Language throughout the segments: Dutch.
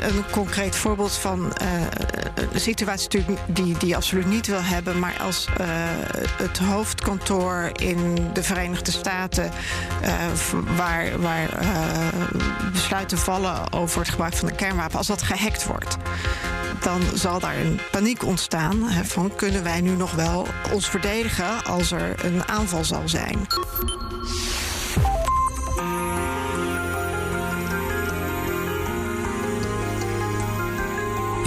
Een concreet voorbeeld van uh, een situatie die, die je absoluut niet wil hebben. Maar als uh, het hoofdkantoor in de Verenigde Staten, waar, waar besluiten vallen over het gebruik van de kernwapen, als dat gehackt wordt. Dan zal daar een paniek ontstaan van kunnen wij nu nog wel ons verdedigen als er een aanval zal zijn.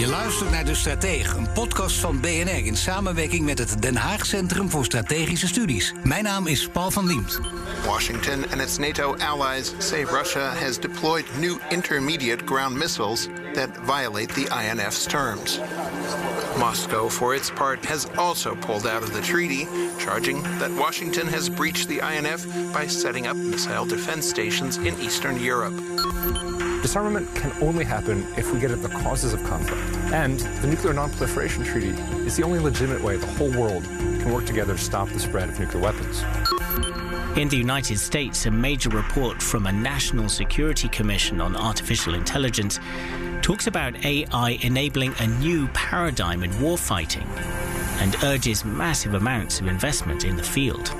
Je luistert naar De Stratege, een podcast van BNR in samenwerking met het Den Haag Centrum voor Strategische Studies. Mijn naam is Paul van Liemt. Washington and its NATO allies say Russia has deployed new intermediate ground missiles that violate the INF's terms. Moscow, for its part, has also pulled out of the treaty, charging that Washington has breached the INF by setting up missile defense stations in Eastern Europe. Disarmament can only happen if we get at the causes of conflict. And the Nuclear Non-Proliferation Treaty is the only legitimate way the whole world can work together to stop the spread of nuclear weapons. In the United States, a major report from a National Security Commission on Artificial Intelligence talks about AI enabling a new paradigm in warfighting and urges massive amounts of investment in the field.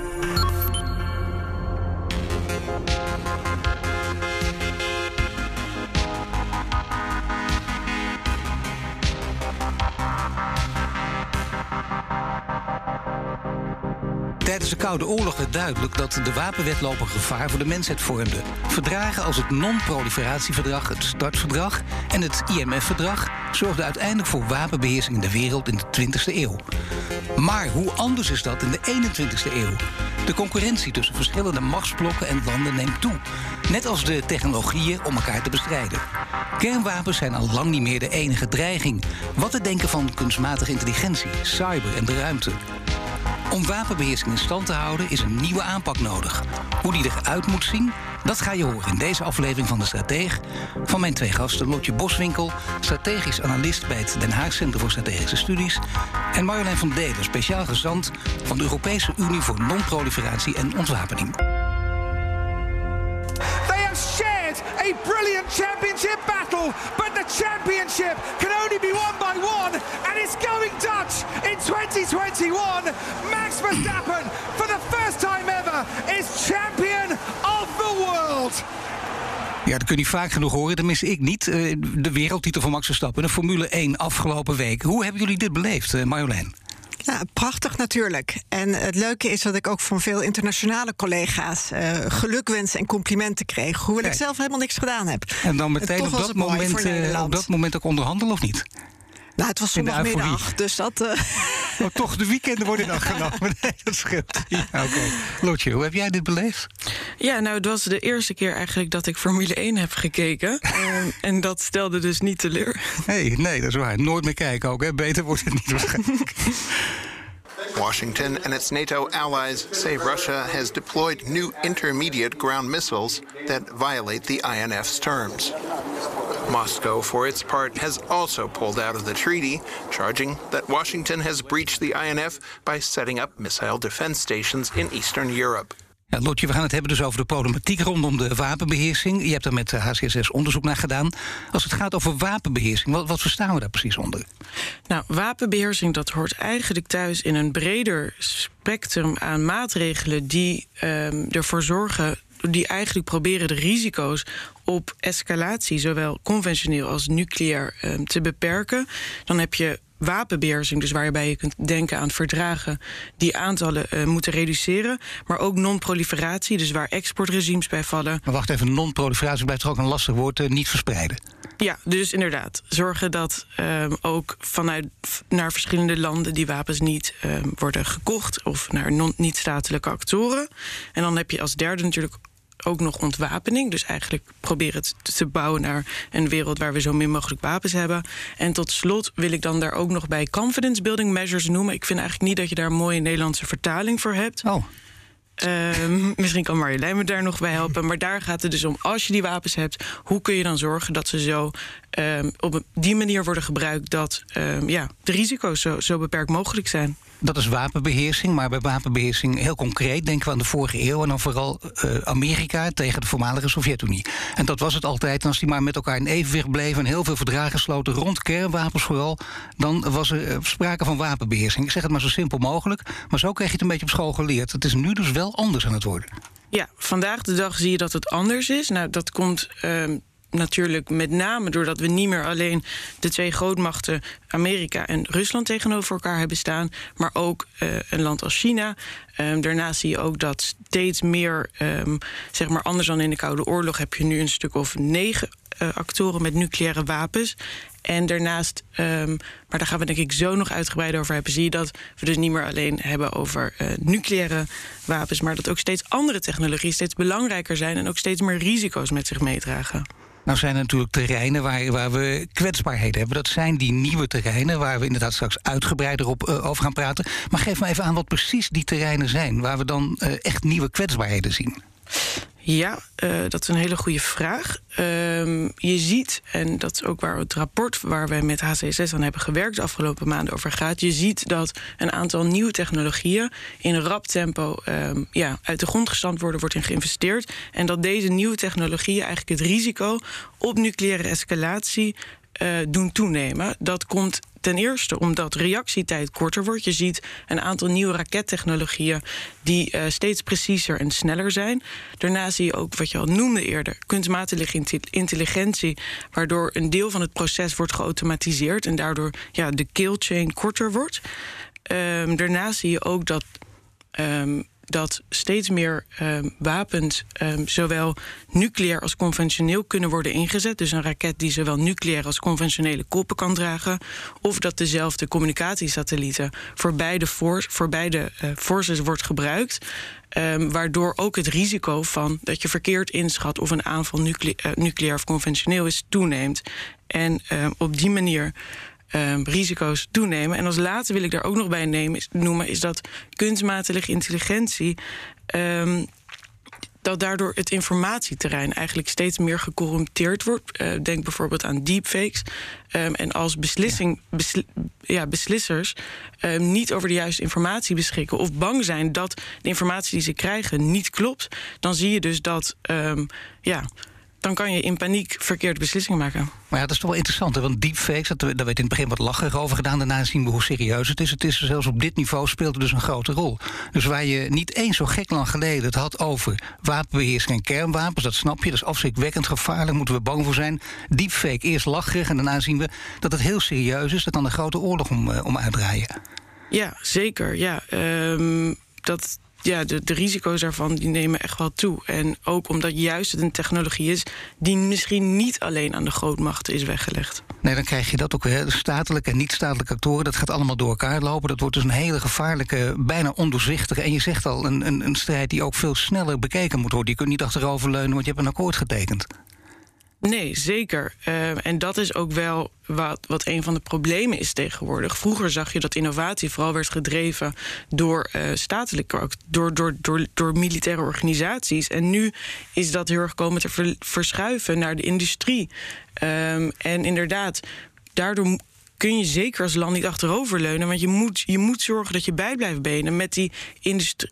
Tijdens de Koude Oorlog werd duidelijk dat de wapenwetloop een gevaar voor de mensheid vormde. Verdragen als het Non-Proliferatieverdrag, het Startverdrag en het IMF-verdrag zorgden uiteindelijk voor wapenbeheersing in de wereld in de 20e eeuw. Maar hoe anders is dat in de 21e eeuw? De concurrentie tussen verschillende machtsblokken en landen neemt toe. Net als de technologieën om elkaar te bestrijden. Kernwapens zijn al lang niet meer de enige dreiging. Wat te denken van kunstmatige intelligentie, cyber en de ruimte. Om wapenbeheersing in stand te houden is een nieuwe aanpak nodig. Hoe die eruit moet zien, dat ga je horen in deze aflevering van De Strateeg. Van mijn twee gasten Lotje Boswinkel, strategisch analist bij het Den Haag Centrum voor Strategische Studies. En Marjolein van Delen, speciaal gezant van de Europese Unie voor Non-Proliferatie en Ontwapening. A brilliant championship battle, but the championship can only be won by one, and it's going Dutch in 2021. Max Verstappen, for the first time ever, is champion of the world. Ja, dat kun je vaak genoeg horen. Dat mis ik niet. Eh, De wereldtitel van Max Verstappen, de Formule 1 afgelopen week. Hoe hebben jullie dit beleefd, eh, Marjolein? Ja, prachtig natuurlijk. En het leuke is dat ik ook van veel internationale collega's uh, gelukwensen en complimenten kreeg. Hoewel ik zelf helemaal niks gedaan heb. En dan meteen op dat, moment, uh, op dat moment ook onderhandelen of niet? Nou, het was zondagmiddag, dus dat... Uh... Oh, toch, de weekenden worden dan genomen. Nee, dat scheelt. Ja, oké. Lotje, hoe heb jij dit beleefd? Ja, nou, het was de eerste keer eigenlijk dat ik Formule 1 heb gekeken. en dat stelde dus niet teleur. Nee, nee, dat is waar. Nooit meer kijken ook, hè. Beter wordt het niet waarschijnlijk. Washington and its NATO allies say Russia has deployed new intermediate ground missiles that violate the INF's terms. Moscow, for its part, has also pulled out of the treaty, charging that Washington has breached the INF by setting up missile defense stations in Eastern Europe. Ja, Lotje, we gaan het hebben dus over de problematiek rondom de wapenbeheersing. Je hebt er met HCSS onderzoek naar gedaan. Als het gaat over wapenbeheersing, wat, wat verstaan we daar precies onder? Nou, wapenbeheersing dat hoort eigenlijk thuis in een breder spectrum aan maatregelen die um, ervoor zorgen die eigenlijk proberen de risico's op escalatie, zowel conventioneel als nucleair, um, te beperken. Dan heb je wapenbeheersing, dus waarbij je kunt denken aan verdragen die aantallen uh, moeten reduceren. Maar ook non-proliferatie, dus waar exportregimes bij vallen. Maar wacht even, non-proliferatie blijft toch ook een lastig woord, uh, niet verspreiden. Ja, dus inderdaad. Zorgen dat um, ook vanuit naar verschillende landen die wapens niet worden gekocht of naar niet-statelijke actoren. En dan heb je als derde natuurlijk ook nog ontwapening. Dus eigenlijk proberen het te bouwen naar een wereld waar we zo min mogelijk wapens hebben. En tot slot wil ik dan daar ook nog bij confidence building measures noemen. Ik vind eigenlijk niet dat je daar een mooie Nederlandse vertaling voor hebt. Oh. Ehm, misschien kan Marjolein me daar nog bij helpen. Maar daar gaat het dus om, als je die wapens hebt... hoe kun je dan zorgen dat ze zo ehm, op die manier worden gebruikt... dat ehm, ja, de risico's zo, zo beperkt mogelijk zijn. Dat is wapenbeheersing, maar bij wapenbeheersing heel concreet denken we aan de vorige eeuw en dan vooral uh, Amerika tegen de voormalige Sovjet-Unie. En dat was het altijd. Als die maar met elkaar in evenwicht bleven en heel veel verdragen sloten rond kernwapens vooral, dan was er uh, sprake van wapenbeheersing. Ik zeg het maar zo simpel mogelijk, maar zo kreeg je het een beetje op school geleerd. Het is nu dus wel anders aan het worden. Ja, vandaag de dag zie je dat het anders is. Nou, dat komt. Uh, natuurlijk met name doordat we niet meer alleen de twee grootmachten Amerika en Rusland tegenover elkaar hebben staan, maar ook uh, een land als China. Um, daarnaast zie je ook dat steeds meer, um, zeg maar anders dan in de Koude Oorlog, heb je nu een stuk of negen uh, actoren met nucleaire wapens. En daarnaast, um, maar daar gaan we denk ik zo nog uitgebreid over hebben, zie je dat we dus niet meer alleen hebben over uh, nucleaire wapens, maar dat ook steeds andere technologieën steeds belangrijker zijn en ook steeds meer risico's met zich meedragen. Nou zijn er natuurlijk terreinen waar, waar we kwetsbaarheden hebben. Dat zijn die nieuwe terreinen waar we inderdaad straks uitgebreider op, uh, over gaan praten. Maar geef me even aan wat precies die terreinen zijn... waar we dan uh, echt nieuwe kwetsbaarheden zien. Ja, uh, dat is een hele goede vraag. Uh, je ziet, en dat is ook waar het rapport waar wij met HC6 aan hebben gewerkt de afgelopen maanden over gaat. Je ziet dat een aantal nieuwe technologieën in rap tempo uh, ja, uit de grond gestampt worden, wordt in geïnvesteerd. En dat deze nieuwe technologieën eigenlijk het risico op nucleaire escalatie uh, doen toenemen. Dat komt ten eerste omdat reactietijd korter wordt. Je ziet een aantal nieuwe rakettechnologieën die uh, steeds preciezer en sneller zijn. Daarna zie je ook wat je al noemde eerder, kunstmatige intelligentie, waardoor een deel van het proces wordt geautomatiseerd en daardoor ja, de kill chain korter wordt. Um, daarna zie je ook dat um, dat steeds meer um, wapens um, zowel nucleair als conventioneel kunnen worden ingezet. Dus een raket die zowel nucleair als conventionele koppen kan dragen. Of dat dezelfde communicatiesatellieten voor beide, voor beide uh, forces wordt gebruikt. Um, waardoor ook het risico van dat je verkeerd inschat of een aanval uh, nucleair of conventioneel is toeneemt. En op die manier um, risico's toenemen. En als laatste wil ik daar ook nog bij nemen, is, noemen, is dat kunstmatige intelligentie. Um, dat daardoor het informatieterrein eigenlijk steeds meer gecorrumpeerd wordt. Uh, denk bijvoorbeeld aan deepfakes. Um, en als beslissing, besli ja, beslissers um, niet over de juiste informatie beschikken of bang zijn dat de informatie die ze krijgen niet klopt, dan zie je dus dat um, ja, dan kan je in paniek verkeerde beslissingen maken. Maar ja, dat is toch wel interessant, hè? want deepfakes, dat, daar werd in het begin wat lacherig over gedaan. Daarna zien we hoe serieus het is. Het is zelfs op dit niveau speelt het dus een grote rol. Dus waar je niet eens zo gek lang geleden het had over wapenbeheersing en kernwapens, dat snap je, dat is afschrikwekkend gevaarlijk, moeten we bang voor zijn. Deepfake, eerst lacherig en daarna zien we dat het heel serieus is, dat dan een grote oorlog om, uh, om uitdraaien. Ja, zeker. Ja, um, dat, ja, de, de risico's daarvan die nemen echt wel toe. En ook omdat juist het een technologie is die misschien niet alleen aan de grootmachten is weggelegd. Nee, dan krijg je dat ook weer. Statelijke en niet-statelijke actoren, dat gaat allemaal door elkaar lopen. Dat wordt dus een hele gevaarlijke, bijna ondoorzichtige. En je zegt al, een, een, een strijd die ook veel sneller bekeken moet worden. Je kunt niet achteroverleunen, want je hebt een akkoord getekend. Nee, zeker. Uh, en dat is ook wel wat, wat een van de problemen is tegenwoordig. Vroeger zag je dat innovatie vooral werd gedreven door uh, statelijke, door, door, door, door militaire organisaties. En nu is dat heel erg komen te ver, verschuiven naar de industrie. Um, en inderdaad, daardoor kun je zeker als land niet achteroverleunen. Want je moet, je moet zorgen dat je bij blijft benen met die,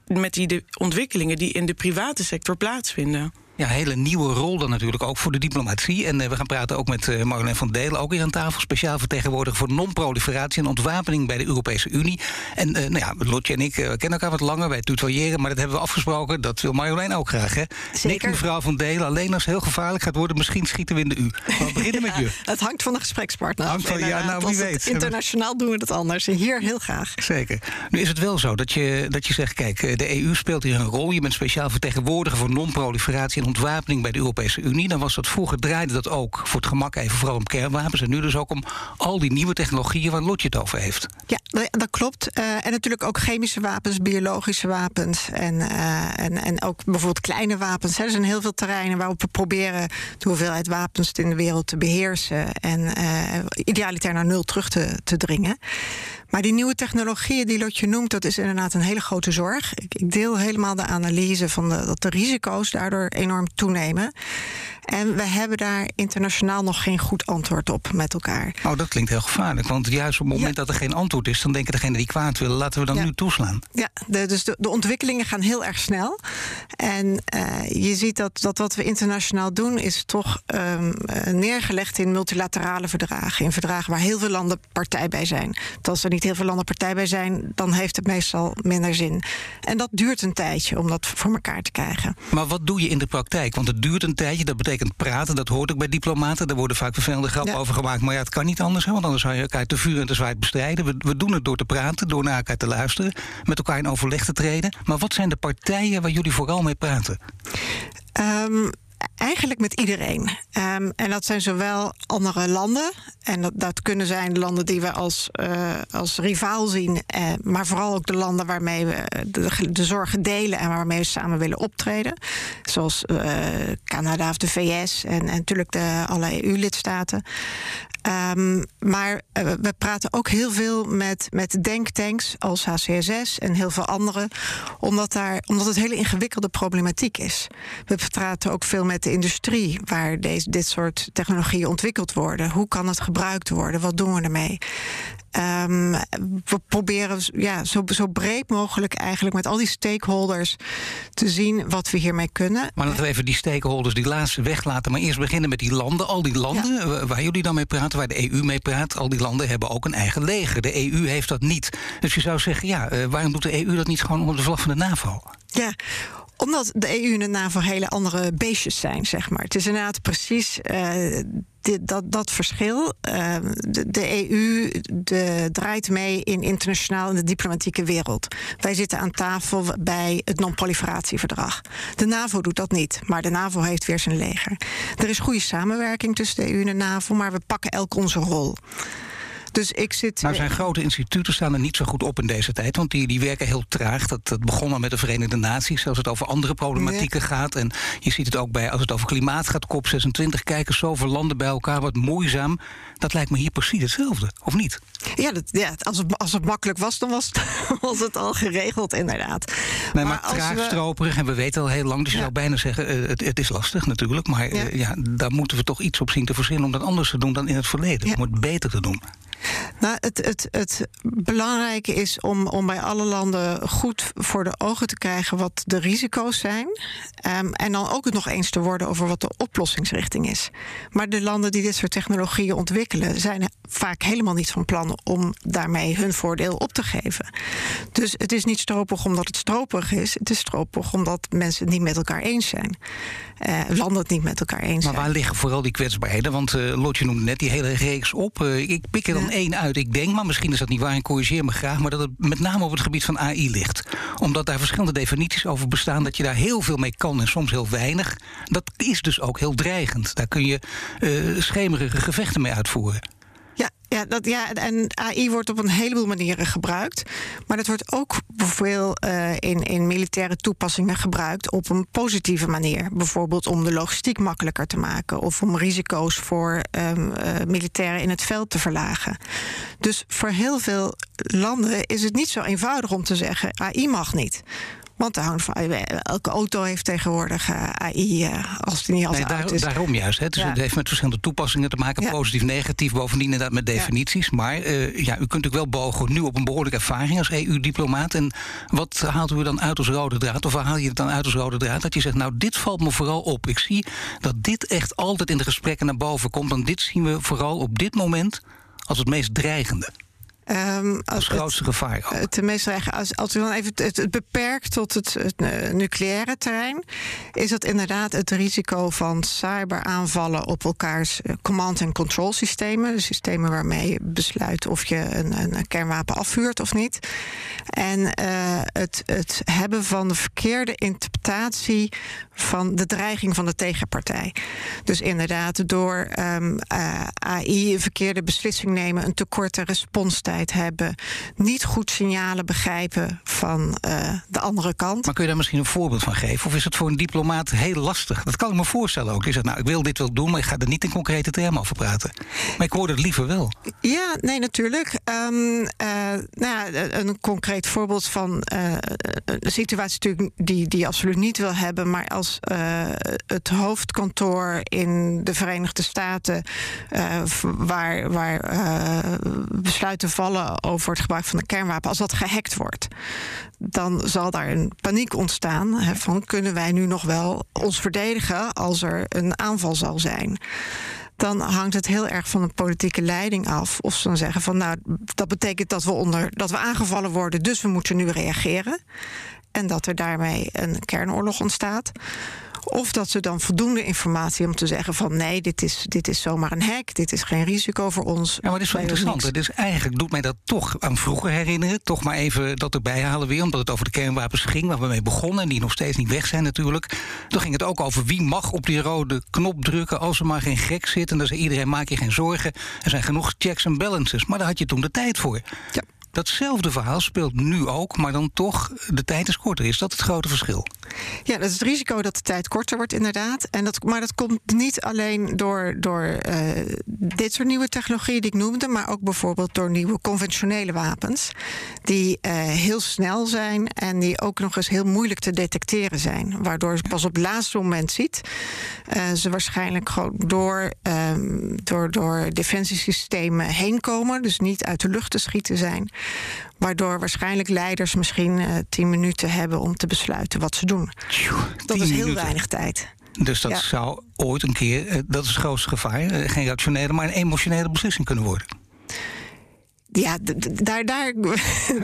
met die de ontwikkelingen die in de private sector plaatsvinden ja, hele nieuwe rol dan natuurlijk ook voor de diplomatie. En uh, we gaan praten ook met uh, Marjolein van Delen, ook hier aan tafel. Speciaal vertegenwoordiger voor non-proliferatie en ontwapening bij de Europese Unie. En uh, nou ja, Lotje en ik kennen elkaar wat langer bij tutoyeren, maar dat hebben we afgesproken. Dat wil Marjolein ook graag, hè? Zeker. Nick, mevrouw van Delen, alleen als het heel gevaarlijk gaat worden, misschien schieten we in de U. We beginnen met je. Het hangt van de gesprekspartner hangt van, Ja, nou, wie weet. Internationaal doen we het anders. Hier heel graag. Zeker. Nu is het wel zo dat je, dat je zegt, kijk, de EU speelt hier een rol. Je bent speciaal vertegenwoordiger voor non-proliferatie en ontwapening bij de Europese Unie. Dan was dat vroeger draaide dat ook voor het gemak even vooral om kernwapens. En nu dus ook om al die nieuwe technologieën waar Lotje het over heeft. Ja, dat klopt. Uh, en natuurlijk ook chemische wapens, biologische wapens en, uh, en, en ook bijvoorbeeld kleine wapens. Er zijn heel veel terreinen waarop we proberen de hoeveelheid wapens in de wereld te beheersen en uh, idealiter naar nul terug te, te dringen. Maar die nieuwe technologieën die Lotje noemt, dat is inderdaad een hele grote zorg. Ik, ik deel helemaal de analyse van de, dat de risico's daardoor enorm toenemen. En we hebben daar internationaal nog geen goed antwoord op met elkaar. Oh, dat klinkt heel gevaarlijk. Want juist op het moment dat er geen antwoord is, dan denken degenen die kwaad willen, laten we dan nu toeslaan. Ja, de, dus de, de, ontwikkelingen gaan heel erg snel. En uh, je ziet dat, dat wat we internationaal doen, is toch um, neergelegd in multilaterale verdragen. In verdragen waar heel veel landen partij bij zijn. Als er niet heel veel landen partij bij zijn, dan heeft het meestal minder zin. En dat duurt een tijdje om dat voor elkaar te krijgen. Maar wat doe je in de praktijk? Want het duurt een tijdje, dat betekent praten. Dat hoort ook bij diplomaten. Daar worden vaak vervelende grappen over gemaakt. Maar ja, het kan niet anders, hè, want anders zou je elkaar te vuur en te zwaard bestrijden. We, we, doen het door te praten, door naar elkaar te luisteren, met elkaar in overleg te treden. Maar wat zijn de partijen waar jullie vooral mee praten? Um, eigenlijk met iedereen. Um, en dat zijn zowel andere landen, en dat, dat kunnen zijn de landen die we als, uh, als rivaal zien, uh, maar vooral ook de landen waarmee we de, zorgen delen en waarmee we samen willen optreden. Zoals uh, Canada of de VS en, en natuurlijk de, alle EU-lidstaten. Um, maar we praten ook heel veel met, met denktanks als HCSS en heel veel andere, omdat, daar, omdat het hele ingewikkelde problematiek is. We praten ook veel met de industrie waar deze, dit soort technologieën ontwikkeld worden. Hoe kan het gebruikt worden? Wat doen we ermee? Um, we proberen ja, zo, zo breed mogelijk eigenlijk met al die stakeholders te zien wat we hiermee kunnen. Maar laten we even die stakeholders die laatste weglaten. Maar eerst beginnen met die landen. Al die landen ja. waar jullie dan mee praten, waar de EU mee praat, al die landen hebben ook een eigen leger. De EU heeft dat niet. Dus je zou zeggen, ja, uh, waarom doet de EU dat niet gewoon onder de vlag van de NAVO? Ja, omdat de EU en de NAVO hele andere beestjes zijn, zeg maar. Het is inderdaad precies uh, dit, dat, dat verschil. Uh, de, de, EU de, draait mee in internationaal in de diplomatieke wereld. Wij zitten aan tafel bij het non-proliferatieverdrag. De NAVO doet dat niet, maar de NAVO heeft weer zijn leger. Er is goede samenwerking tussen de EU en de NAVO, maar we pakken elk onze rol. Dus ik zit. Nou, zijn grote instituten staan er niet zo goed op in deze tijd. Want die, die werken heel traag. Dat, dat begon al met de Verenigde Naties. Als het over andere problematieken nee. gaat. En je ziet het ook bij als het over klimaat gaat. COP26 kijken zoveel landen bij elkaar. Wat moeizaam. Dat lijkt me hier precies hetzelfde, of niet? Ja, dat, ja als, het, als het makkelijk was, dan was het, was het al geregeld, inderdaad. Nee, maar, maar traag, we... stroperig. En we weten al heel lang. Dus je ja. zou bijna zeggen: uh, het, het, is lastig natuurlijk. Maar ja. Uh, ja, daar moeten we toch iets op zien te verzinnen. om dat anders te doen dan in het verleden. Om het beter te doen. Nou, het, het, het belangrijke is om, om bij alle landen goed voor de ogen te krijgen wat de risico's zijn. Um, en dan ook het nog eens te worden over wat de oplossingsrichting is. Maar de landen die dit soort technologieën ontwikkelen, zijn vaak helemaal niet van plan om daarmee hun voordeel op te geven. Dus het is niet stroperig omdat het stroperig is. Het is stroperig omdat mensen het niet met elkaar eens zijn. Landen het niet met elkaar eens maar zijn. waar liggen vooral die kwetsbaarheden? Want uh, Lotje noemde net die hele reeks op. Uh, ik pik er dan ja. één uit. Ik denk, maar misschien is dat niet waar en corrigeer me graag, maar dat het met name op het gebied van AI ligt. Omdat daar verschillende definities over bestaan, dat je daar heel veel mee kan en soms heel weinig. Dat is dus ook heel dreigend. Daar kun je schemerige gevechten mee uitvoeren. Ja, dat, ja, en AI wordt op een heleboel manieren gebruikt. Maar dat wordt ook bijvoorbeeld uh, in, in militaire toepassingen gebruikt op een positieve manier. Bijvoorbeeld om de logistiek makkelijker te maken of om risico's voor um, uh, militairen in het veld te verlagen. Dus voor heel veel landen is het niet zo eenvoudig om te zeggen: AI mag niet. Want daar hangt van, elke auto heeft tegenwoordig uh, AI uh, als die niet altijd nee, daar, is. Daarom juist. Hè. Dus ja. Het heeft met verschillende toepassingen te maken. Ja. Positief, negatief. Bovendien inderdaad met definities. Ja. Maar uh, ja, u kunt natuurlijk wel bogen nu op een behoorlijke ervaring als EU-diplomaat. En wat haalt u dan uit als rode draad? Of waar haal je het dan uit als rode draad? Dat je zegt, nou dit valt me vooral op. Ik zie dat dit echt altijd in de gesprekken naar boven komt. En dit zien we vooral op dit moment als het meest dreigende. Um, als het grootste gevaar. Ook. Ten meeste als, als u dan even het, het beperkt tot het, het nucleaire terrein, is dat inderdaad het risico van cyberaanvallen op elkaars uh, command- en control systemen. De systemen waarmee je besluit of je een, een, kernwapen afvuurt of niet. En uh, het, het hebben van de verkeerde interpretatie van de dreiging van de tegenpartij. Dus inderdaad, door um, uh, AI een verkeerde beslissing nemen, een te korte responstijd hebben, niet goed signalen begrijpen van uh, de andere kant. Maar kun je daar misschien een voorbeeld van geven? Of is het voor een diplomaat heel lastig? Dat kan ik me voorstellen ook. Die zegt, nou, ik wil dit wel doen, maar ik ga er niet in concrete termen over praten. Maar ik hoor het liever wel. Ja, nee, natuurlijk. Um, uh, nou, een concreet voorbeeld van een situatie natuurlijk die, die je absoluut niet wil hebben, maar als uh, het hoofdkantoor in de Verenigde Staten, uh, waar, waar uh, besluiten vallen over het gebruik van een kernwapen, als dat gehackt wordt, dan zal daar een paniek ontstaan hè, van kunnen wij nu nog wel ons verdedigen als er een aanval zal zijn dan hangt het heel erg van de politieke leiding af. Of ze dan zeggen van nou, dat betekent dat we onder dat we aangevallen worden, dus we moeten nu reageren. En dat er daarmee een kernoorlog ontstaat. Of dat ze dan voldoende informatie om te zeggen van nee, dit is, dit is zomaar een hack, dit is geen risico voor ons. Ja, maar dit is wel interessant. Dus eigenlijk doet mij dat toch aan vroeger herinneren. Toch maar even dat erbij halen weer, omdat het over de kernwapens ging, waar we mee begonnen en die nog steeds niet weg zijn natuurlijk. Toen ging het ook over wie mag op die rode knop drukken als er maar geen gek zit. En dan zei iedereen maak je geen zorgen. Er zijn genoeg checks en balances. Maar daar had je toen de tijd voor. Ja. Datzelfde verhaal speelt nu ook, maar dan toch de tijd is korter. Is dat het grote verschil? Ja, dat is het risico dat de tijd korter wordt, inderdaad. En dat, maar dat komt niet alleen door, door uh, dit soort nieuwe technologieën die ik noemde, maar ook bijvoorbeeld door nieuwe conventionele wapens. Die uh, heel snel zijn en die ook nog eens heel moeilijk te detecteren zijn. Waardoor je pas op het laatste moment ziet. Uh, ze waarschijnlijk gewoon door, um, door, door defensiesystemen heen komen. Dus niet uit de lucht te schieten zijn. Waardoor waarschijnlijk leiders misschien uh, tien minuten hebben om te besluiten wat ze doen. Tjoe, dat is heel minuten. weinig tijd. Dus dat Ja. zou ooit een keer, eh, dat is het grootste gevaar, eh, geen rationele, maar een emotionele beslissing kunnen worden. Ja, daar, daar.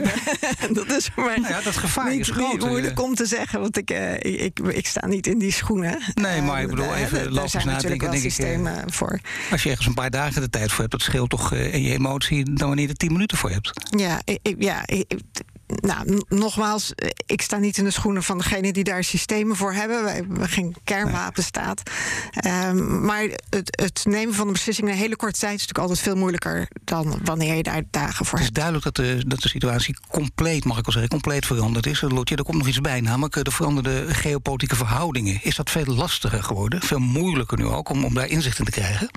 dat is voor mij Nou ja, dat gevaar niet, is groot. moeilijk om te zeggen, want ik, eh, ik, ik, ik sta niet in die schoenen. Nee, maar ik Eh, bedoel, eh, even er logisch nadenken, denk ik, eh, systemen voor. Als je ergens een paar dagen de tijd voor hebt, dat scheelt toch eh, in je emotie dan wanneer je er tien minuten voor hebt. Ja, ik, ik- ja ik- ik- nou, nogmaals, eh, ik sta niet in de schoenen van degene die daar systemen voor hebben. Wij hebben geen kernwapenstaat. Ehm, maar het, het nemen van een beslissing in een hele korte tijd is natuurlijk altijd veel moeilijker dan wanneer je daar dagen voor Het is hebt. duidelijk dat de, dat de situatie compleet, mag ik wel zeggen, compleet veranderd is. Lotje, er komt nog iets bij, namelijk eh, de veranderde geopolitieke verhoudingen. Is dat veel lastiger geworden? Veel moeilijker nu ook om, om daar inzicht in te krijgen?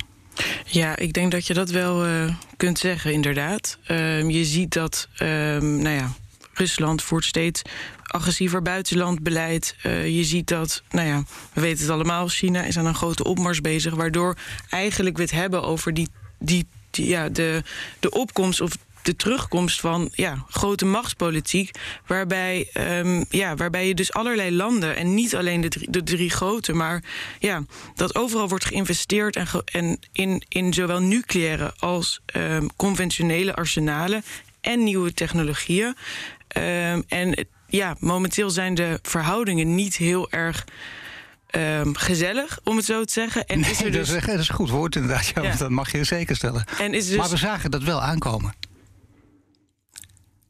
Ja, ik denk dat je dat wel eh, kunt zeggen, inderdaad. Ehm, je ziet dat, ehm, nou ja, Rusland voert steeds agressiever buitenlandbeleid. Eh, je ziet dat, nou ja, we weten het allemaal, China is aan een grote opmars bezig, waardoor eigenlijk we het hebben over die, die, ja, de, de opkomst of de terugkomst van ja, grote machtspolitiek. Waarbij, ehm, ja, waarbij je dus allerlei landen, en niet alleen de drie, de drie grote, maar ja, dat overal wordt geïnvesteerd en, en in, in zowel nucleaire als ehm, conventionele arsenalen en nieuwe technologieën. Ehm, en ja, momenteel zijn de verhoudingen niet heel erg ehm, gezellig, om het zo te zeggen. En is er dat, dus, is, dat is een goed woord inderdaad, ja, Ja. want dat mag je zeker stellen. en is dus Maar we zagen dat wel aankomen.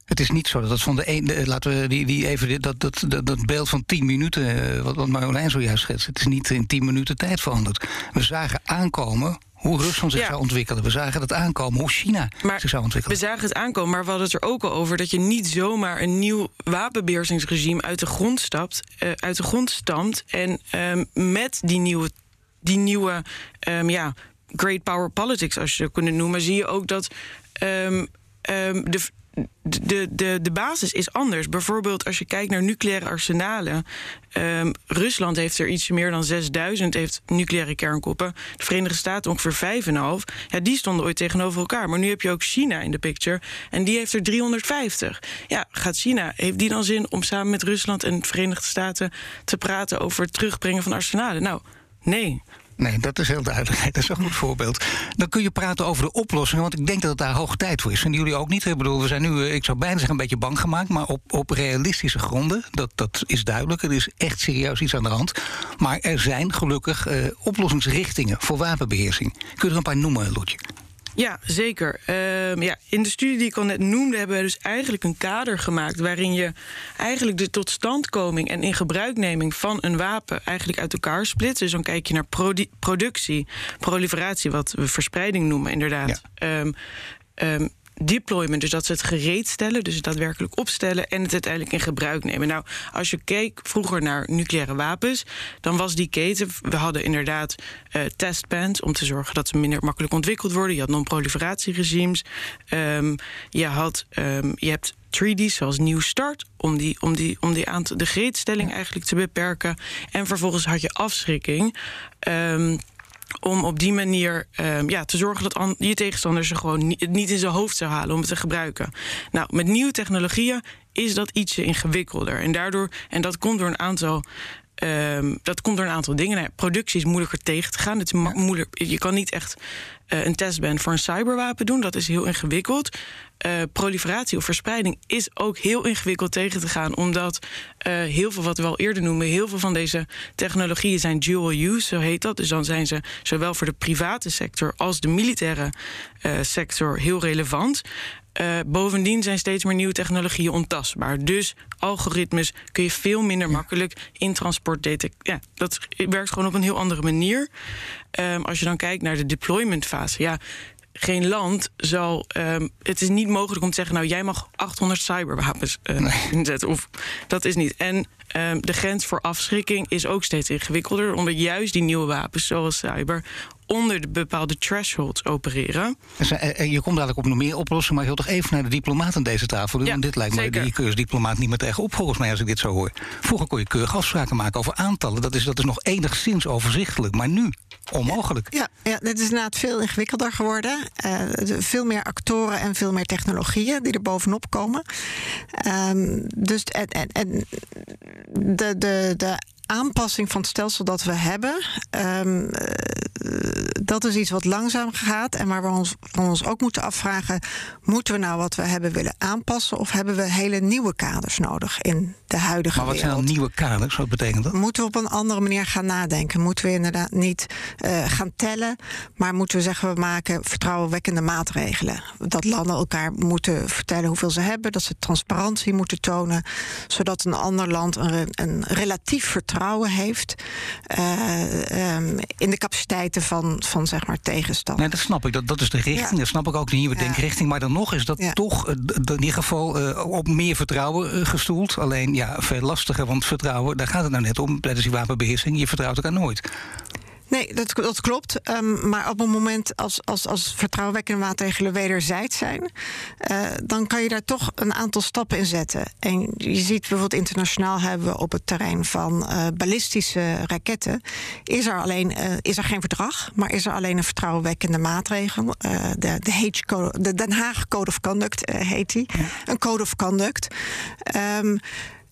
Het is niet zo dat van de een. laten we die, die even dat, dat, dat, dat beeld van 10 minuten. eh, wat, wat Marjolein zojuist schetst. Het is niet in 10 minuten tijd veranderd. We zagen aankomen hoe Rusland zich Ja. zou ontwikkelen. We zagen het aankomen hoe China Maar zich zou We ontwikkelen. zagen het aankomen, maar we hadden het er ook al over dat je niet zomaar een nieuw wapenbeheersingsregime uit de grond stapt, eh, uit de grond stamt en ehm, met die nieuwe, die nieuwe ehm, ja, great power politics, als je het kunnen noemen, zie je ook dat ehm, de, de, de, de basis is anders. Bijvoorbeeld als je kijkt naar nucleaire arsenalen. ehm, Rusland heeft er iets meer dan 6000 heeft nucleaire kernkoppen. De Verenigde Staten ongeveer 5,5. Ja, die stonden ooit tegenover elkaar. Maar nu heb je ook China in de picture. En die heeft er 350. Ja, gaat China, heeft die dan zin om samen met Rusland en de Verenigde Staten te praten over het terugbrengen van arsenalen? Nou, nee. Nee, dat is heel duidelijk. Dat is een goed voorbeeld. Dan kun je praten over de oplossingen, want ik denk dat het daar hoog tijd voor is. Vinden jullie ook niet? Ik bedoel, we zijn nu, eh, ik zou bijna zeggen, een beetje bang gemaakt, maar op, op realistische gronden. Dat, dat is duidelijk. Er is echt serieus iets aan de hand. Maar er zijn gelukkig uh, oplossingsrichtingen voor wapenbeheersing. Kun je er een paar noemen, Lotje? Ja, zeker. Uh, ja, in de studie die ik al net noemde, hebben we dus eigenlijk een kader gemaakt waarin je eigenlijk de totstandkoming en in gebruikneming van een wapen eigenlijk uit elkaar split. Dus dan kijk je naar productie, proliferatie, wat we verspreiding noemen, inderdaad. Ja. Um, um, deployment, dus dat ze het gereed stellen, dus daadwerkelijk opstellen en het uiteindelijk in gebruik nemen. Nou, als je keek vroeger naar nucleaire wapens, dan was die keten. We hadden inderdaad uh, testbands om te zorgen dat ze minder makkelijk ontwikkeld worden. Je had non-proliferatieregimes. Um, je, had, um, je hebt treaties zoals New Start, om, die, om, die, om die aantal, de gereedstelling eigenlijk te beperken. En vervolgens had je afschrikking. Um, om op die manier um, ja, te zorgen dat je tegenstander ze gewoon niet, niet in zijn hoofd zou halen om het te gebruiken. Nou, met nieuwe technologieën is dat ietsje ingewikkelder. En daardoor, en dat komt door een aantal Um, dat komt door een aantal dingen. Nou, productie is moeilijker tegen te gaan. Het is moeilijk. Je kan niet echt uh, een testband voor een cyberwapen doen. Dat is heel ingewikkeld. Uh, proliferatie of verspreiding is ook heel ingewikkeld tegen te gaan. Omdat uh, heel veel, wat we al eerder noemen, heel veel van deze technologieën zijn dual use, zo heet dat. Dus dan zijn ze zowel voor de private sector als de militaire sector heel relevant. Uh, bovendien zijn steeds meer nieuwe technologieën ontastbaar. Dus algoritmes kun je veel minder makkelijk in transport detecteren. Ja, dat werkt gewoon op een heel andere manier. Um, als je dan kijkt naar de deploymentfase, ja. Geen land zal. Um, het is niet mogelijk om te zeggen: Nou, jij mag 800 cyberwapens uh, nee. inzetten. Of dat is niet. En um, de grens voor afschrikking is ook steeds ingewikkelder. Omdat juist die nieuwe wapens, zoals cyber, onder de bepaalde thresholds opereren. Eh, eh, je komt dadelijk op nog meer oplossingen, maar je wilt toch even naar de diplomaat aan deze tafel. Ja, dit lijkt me die keursdiplomaat niet meer tegenop, volgens mij, als ik dit zo hoor. Vroeger kon je keurig afspraken maken over aantallen. Dat is, dat is nog enigszins overzichtelijk, maar nu onmogelijk. Ja, ja, dit is inderdaad veel ingewikkelder geworden. Uh, veel meer actoren en veel meer technologieën die er bovenop komen. Um, dus en, en, en de, de, de aanpassing van het stelsel dat we hebben, um, dat is iets wat langzaam gaat en waar we ons, van ons ook moeten afvragen: moeten we nou wat we hebben willen aanpassen of hebben we hele nieuwe kaders nodig in de huidige Maar wat zijn dan nieuwe kaders? Wat betekent dat? Moeten we op een andere manier gaan nadenken? Moeten we inderdaad niet uh, gaan tellen, maar moeten we zeggen we maken vertrouwenwekkende maatregelen? Dat landen elkaar moeten vertellen hoeveel ze hebben, dat ze transparantie moeten tonen, zodat een ander land een, een relatief vertrouwen vertrouwen heeft uh, um, in de capaciteiten van, van zeg maar, tegenstand. Nee, dat snap ik. Dat, dat is de richting. Ja. Dat snap ik ook, de nieuwe ja. denkrichting. Maar dan nog is dat toch uh, in ieder geval uh, op meer vertrouwen gestoeld. Alleen ja, veel lastiger, want vertrouwen, daar gaat het nou net om tijdens die wapenbeheersing. Je vertrouwt elkaar nooit. Nee, dat, dat klopt. Um, maar op het moment als, als, als vertrouwenwekkende maatregelen wederzijds zijn, uh, dan kan je daar toch een aantal stappen in zetten. En je ziet bijvoorbeeld internationaal hebben we op het terrein van uh, ballistische raketten, is er alleen uh, is er geen verdrag, maar is er alleen een vertrouwenwekkende maatregel. de, de, H code, de Den Haag Code of Conduct heet die. Ja. Een Code of Conduct. Um,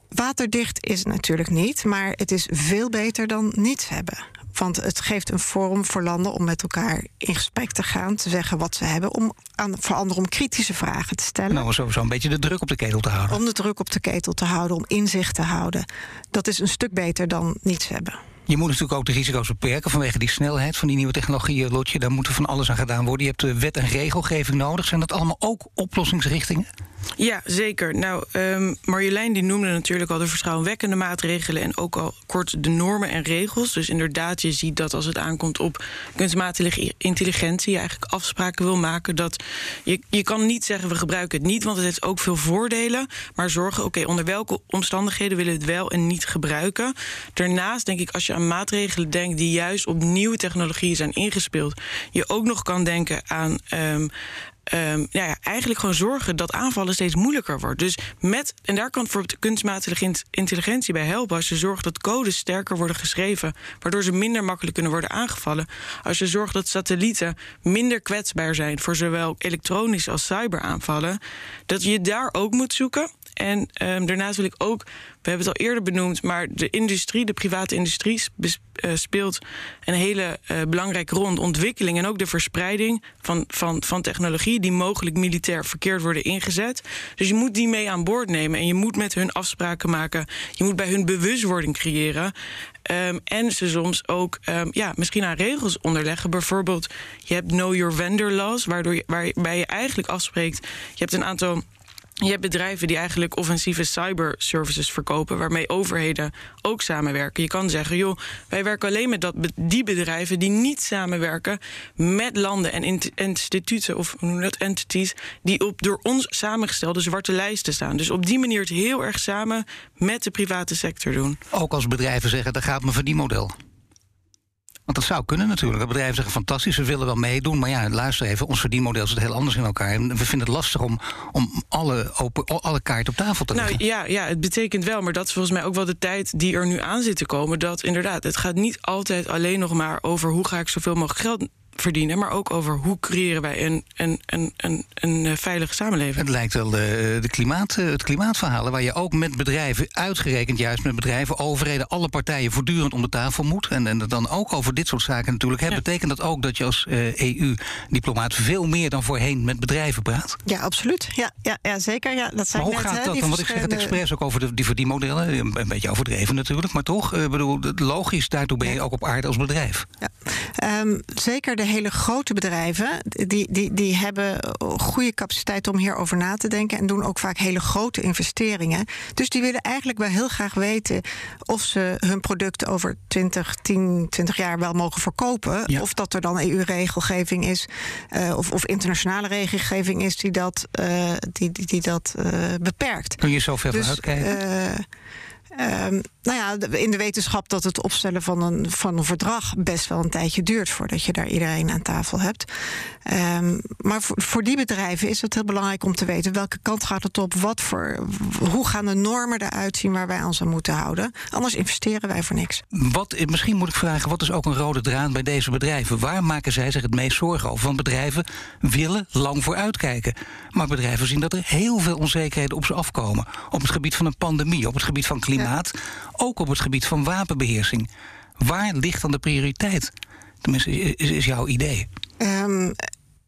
Waterdicht is het natuurlijk niet, maar het is veel beter dan niets hebben. Want het geeft een vorm voor landen om met elkaar in gesprek te gaan, te zeggen wat ze hebben, om aan, voor anderen om kritische vragen te stellen. Nou, sowieso een beetje de druk op de ketel te houden. Om de druk op de ketel te houden, om inzicht te houden. Dat is een stuk beter dan niets hebben. Je moet natuurlijk ook de risico's beperken vanwege die snelheid van die nieuwe technologieën, Lotje. Daar moet er van alles aan gedaan worden. Je hebt wet en regelgeving nodig. Zijn dat allemaal ook oplossingsrichtingen? Ja, zeker. Nou, um, Marjolein die noemde natuurlijk al de vertrouwenwekkende maatregelen en ook al kort de normen en regels. Dus inderdaad, je ziet dat als het aankomt op kunstmatige intelligentie, je eigenlijk afspraken wil maken. Dat je, je kan niet zeggen we gebruiken het niet, want het heeft ook veel voordelen. Maar zorgen, oké, onder welke omstandigheden willen we het wel en niet gebruiken. Daarnaast denk ik, als je aan maatregelen denkt die juist op nieuwe technologieën zijn ingespeeld, je ook nog kan denken aan. Um, um, ja, ja, eigenlijk gewoon zorgen dat aanvallen steeds moeilijker wordt. Dus met, en daar kan bijvoorbeeld kunstmatige intelligentie bij helpen. Als je zorgt dat codes sterker worden geschreven, waardoor ze minder makkelijk kunnen worden aangevallen. Als je zorgt dat satellieten minder kwetsbaar zijn voor zowel elektronische als cyberaanvallen. Dat je daar ook moet zoeken. En um, daarnaast wil ik ook we hebben het al eerder benoemd, maar de industrie, de private industrie, uh, speelt een hele uh, belangrijke rol in ontwikkeling en ook de verspreiding van, van, van technologie die mogelijk militair verkeerd worden ingezet. Dus je moet die mee aan boord nemen en je moet met hun afspraken maken. Je moet bij hun bewustwording creëren. Um, en ze soms ook um, ja, misschien aan regels onderleggen. Bijvoorbeeld, je hebt Know Your Vendor Laws, waardoor je, waarbij je eigenlijk afspreekt. Je hebt een aantal je hebt bedrijven die eigenlijk offensieve cyberservices verkopen, waarmee overheden ook samenwerken. Je kan zeggen, joh, wij werken alleen met dat, die bedrijven die niet samenwerken met landen en instituten of hoe dat, entities die op door ons samengestelde zwarte lijsten staan. Dus op die manier het heel erg samen met de private sector doen. Ook als bedrijven zeggen, daar gaat mijn verdienmodel. Want dat zou kunnen natuurlijk. De bedrijven zeggen fantastisch, we willen wel meedoen. Maar ja, luister even, ons verdienmodel zit heel anders in elkaar. En we vinden het lastig om, om alle, open, alle kaarten op tafel te nou, leggen. Nou ja, ja, het betekent wel, maar dat is volgens mij ook wel de tijd die er nu aan zit te komen. Dat inderdaad, het gaat niet altijd alleen nog maar over hoe ga ik zoveel mogelijk geld verdienen, maar ook over hoe creëren wij een, een, een, een, een eh, veilige samenleving. Het lijkt wel de, eh, de klimaat, eh, het klimaatverhalen, waar je ook met bedrijven, uitgerekend juist met bedrijven, overheden, alle partijen voortdurend om de tafel moet. En, en dan ook over dit soort zaken natuurlijk. Hè, Betekent dat ook dat je als EU-diplomaat veel meer dan voorheen met bedrijven praat? Ja, absoluut. Ja, ja, ja zeker. Ja, dat zijn maar hoe net, gaat hè, dat dan? Want ik zeg het expres ook over de, die verdienmodellen. Een beetje overdreven natuurlijk, maar toch, uh, bedoel, logisch, daartoe ben je ook op aarde als bedrijf. Ja. Um, zeker de hele grote bedrijven, die, die, die hebben goede capaciteit om hierover na te denken en doen ook vaak hele grote investeringen. Dus die willen eigenlijk wel heel graag weten of ze hun product over 20, 10, 20 jaar wel mogen verkopen. Ja. Of dat er dan EU-regelgeving is, uh, of, of internationale regelgeving is die dat, uh, die, die, die dat uh, beperkt. Kun je zo ver dus, vooruitkijken? Um, nou ja, in de wetenschap dat het opstellen van een, van een verdrag best wel een tijdje duurt voordat je daar iedereen aan tafel hebt. Um, maar voor, die bedrijven is het heel belangrijk om te weten welke kant gaat het op, wat voor, hoe gaan de normen eruit zien waar wij ons aan moeten houden. Anders investeren wij voor niks. Wat, misschien moet ik vragen, wat is ook een rode draad bij deze bedrijven? Waar maken zij zich het meest zorgen over? Want bedrijven willen lang vooruitkijken. Maar bedrijven zien dat er heel veel onzekerheden op ze afkomen. Op het gebied van een pandemie, op het gebied van klimaat. Ook op het gebied van wapenbeheersing. Waar ligt dan de prioriteit? Tenminste, is, is jouw idee? Um,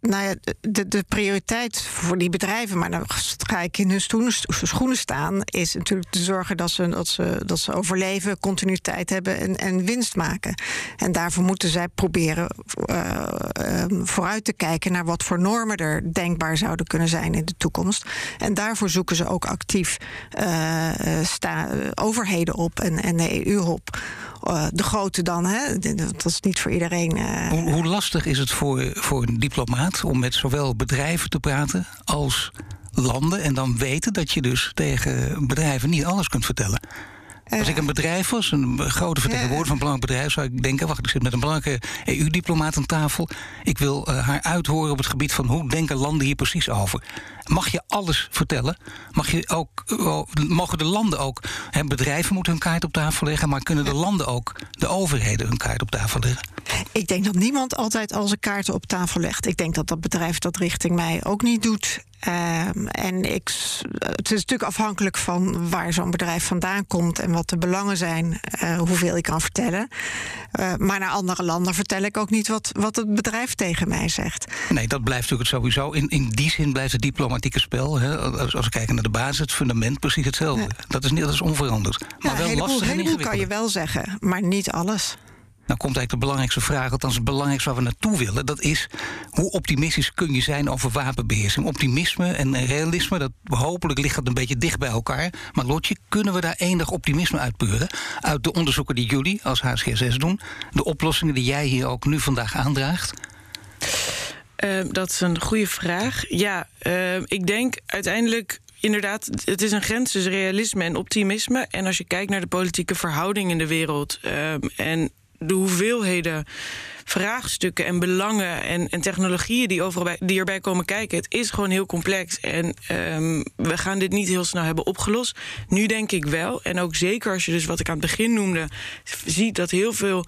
nou ja, de, de prioriteit voor die bedrijven, maar dan ga ik in hun schoenen staan, is natuurlijk te zorgen dat ze, dat ze, dat ze overleven, continuïteit hebben en, en winst maken. En daarvoor moeten zij proberen uh, um, vooruit te kijken naar wat voor normen er denkbaar zouden kunnen zijn in de toekomst. En daarvoor zoeken ze ook actief uh, sta, overheden op en, en de EU op uh, de grote dan. Hè? Dat is niet voor iedereen. Uh... Hoe, hoe, lastig is het voor, voor een diplomaat om met zowel bedrijven te praten als landen en dan weten dat je dus tegen bedrijven niet alles kunt vertellen? Als ik een bedrijf was, een grote vertegenwoordiger van een belangrijk bedrijf, zou ik denken: wacht, ik zit met een belangrijke EU-diplomaat aan tafel. Ik wil uh, haar uithoren op het gebied van hoe denken landen hier precies over. Mag je alles vertellen? Mag je ook, mogen de landen ook, hè, bedrijven moeten hun kaart op tafel leggen, maar kunnen de landen ook, de overheden, hun kaart op tafel leggen? Ik denk dat niemand altijd al zijn kaarten op tafel legt. Ik denk dat dat bedrijf dat richting mij ook niet doet. Um, en ik, het is natuurlijk afhankelijk van waar zo'n bedrijf vandaan komt en wat de belangen zijn, uh, hoeveel ik kan vertellen. Uh, maar naar andere landen vertel ik ook niet wat, wat het bedrijf tegen mij zegt. Nee, dat blijft natuurlijk sowieso. In, in die zin blijft het diplomatieke spel, hè, als, als we kijken naar de basis, het fundament, precies hetzelfde. Ja. Dat, is, dat is onveranderd. Maar ja, wel heleboel, lastig heleboel kan je wel zeggen, maar niet alles. Nou komt eigenlijk de belangrijkste vraag, althans het belangrijkste waar we naartoe willen. Dat is, hoe optimistisch kun je zijn over wapenbeheersing? Optimisme en realisme, dat, hopelijk ligt dat een beetje dicht bij elkaar. Maar Lotje, kunnen we daar enig optimisme uitpeuren? Uit de onderzoeken die jullie als HSGSS doen, de oplossingen die jij hier ook nu vandaag aandraagt? Uh, dat is een goede vraag. Ja, uh, ik denk uiteindelijk inderdaad, het is een grens tussen realisme en optimisme. En als je kijkt naar de politieke verhouding in de wereld uh, en de hoeveelheden vraagstukken en belangen en, en technologieën die, overal die erbij komen kijken. Het is gewoon heel complex. En um, we gaan dit niet heel snel hebben opgelost. Nu denk ik wel. En ook zeker als je dus wat ik aan het begin noemde, ziet dat heel veel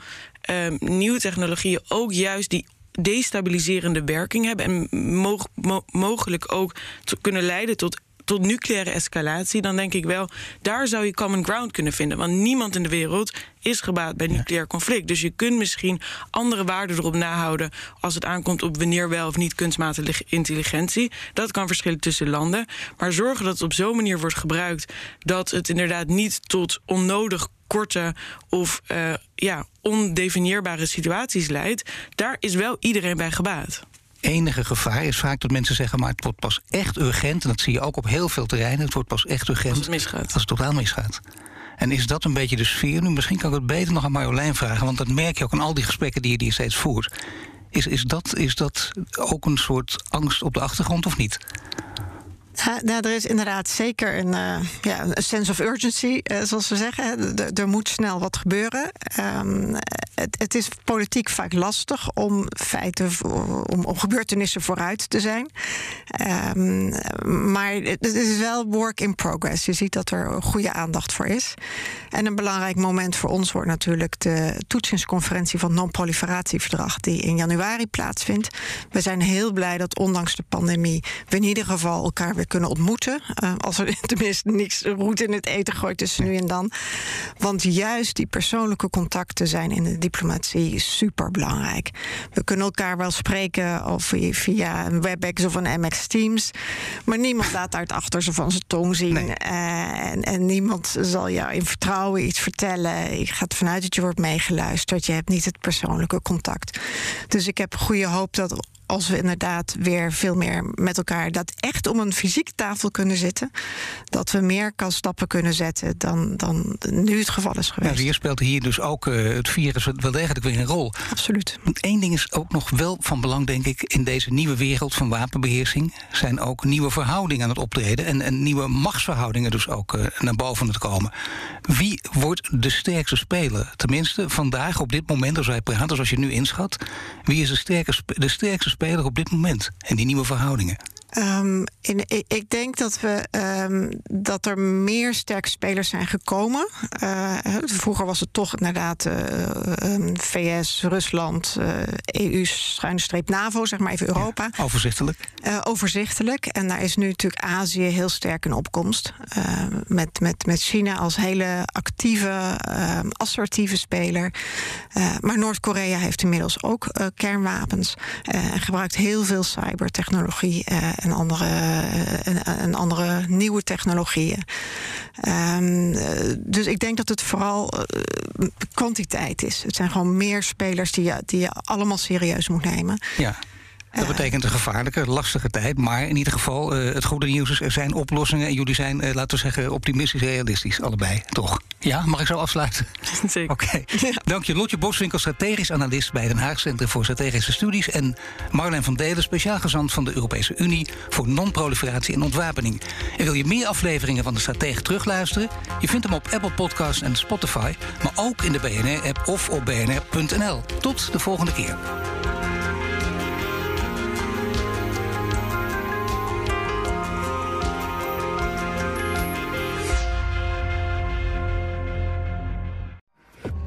um, nieuwe technologieën ook juist die destabiliserende werking hebben. En mo mo mogelijk ook kunnen leiden tot tot nucleaire escalatie, dan denk ik wel, daar zou je common ground kunnen vinden. Want niemand in de wereld is gebaat bij nucleair conflict. Dus je kunt misschien andere waarden erop nahouden als het aankomt op wanneer wel of niet kunstmatige intelligentie. Dat kan verschillen tussen landen. Maar zorgen dat het op zo'n manier wordt gebruikt dat het inderdaad niet tot onnodig korte of uh, ja, ondefinieerbare situaties leidt, daar is wel iedereen bij gebaat enige gevaar is vaak dat mensen zeggen: maar het wordt pas echt urgent. En dat zie je ook op heel veel terreinen. Het wordt pas echt urgent. Als het misgaat. Als het totaal misgaat. En is dat een beetje de sfeer nu? Misschien kan ik het beter nog aan Marjolein vragen, want dat merk je ook aan al die gesprekken die je, die steeds voert. Is, is, dat, is dat ook een soort angst op de achtergrond of niet? Nou, er is inderdaad zeker een, uh, ja, sense of urgency, uh, zoals we zeggen. er moet snel wat gebeuren. Um, het, het, is politiek vaak lastig om feiten, om, om gebeurtenissen vooruit te zijn. Um, maar het is wel work in progress. Je ziet dat er goede aandacht voor is. En een belangrijk moment voor ons wordt natuurlijk de toetsingsconferentie van non-proliferatieverdrag, die in januari plaatsvindt. We zijn heel blij dat ondanks de pandemie we in ieder geval elkaar weer kunnen ontmoeten. Uh, als er tenminste niks roet in het eten gooit tussen nu en dan. Want juist die persoonlijke contacten zijn in de diplomatie super belangrijk. We kunnen elkaar wel spreken of via een WebEx of een MX Teams. Maar niemand laat daar het achterste van zijn tong zien. Nee. Uh, en, en, niemand zal jou in vertrouwen iets vertellen. Je gaat vanuit dat je wordt meegeluisterd. Je hebt niet het persoonlijke contact. Dus ik heb goede hoop dat als we inderdaad weer veel meer met elkaar dat echt om een fysieke tafel kunnen zitten, dat we meer kan stappen kunnen zetten dan, dan nu het geval is geweest. Nou, hier speelt hier dus ook uh, het virus wel degelijk weer een rol. Absoluut. Één ding is ook nog wel van belang, denk ik, in deze nieuwe wereld van wapenbeheersing zijn ook nieuwe verhoudingen aan het optreden en, en nieuwe machtsverhoudingen dus ook uh, naar boven het komen. Wie wordt de sterkste speler? Tenminste, vandaag op dit moment, als wij praten, zoals je nu inschat, wie is de sterkste, de sterkste speler op dit moment en die nieuwe verhoudingen? Um, in, ik denk dat, we, um, dat er meer sterke spelers zijn gekomen. Uh, vroeger was het toch inderdaad uh, um, VS, Rusland, uh, EU, schuine streep NAVO, zeg maar even Europa. Ja, overzichtelijk. overzichtelijk. En daar is nu natuurlijk Azië heel sterk in opkomst. met, met, met China als hele actieve, assertieve speler. maar Noord-Korea heeft inmiddels ook kernwapens. en gebruikt heel veel cybertechnologie en andere, en, en andere nieuwe technologieën. Um, dus ik denk dat het vooral uh, kwantiteit is. Het zijn gewoon meer spelers die je, die je allemaal serieus moet nemen. Ja. Dat betekent een gevaarlijke, lastige tijd. Maar in ieder geval, uh, het goede nieuws is, er zijn oplossingen. En jullie zijn, uh, laten we zeggen, optimistisch realistisch. Allebei, toch? Ja, mag ik zo afsluiten? Zeker. Oké. Okay. Ja. Dank je, Lotje Boswinkel, strategisch analist bij Den Haag Centrum voor Strategische Studies. En Marlijn van Delen, speciaal gezant van de Europese Unie voor non-proliferatie en ontwapening. En wil je meer afleveringen van de Stratege terugluisteren? Je vindt hem op Apple Podcasts en Spotify, maar ook in de BNR-app of op bnr.nl. Tot de volgende keer.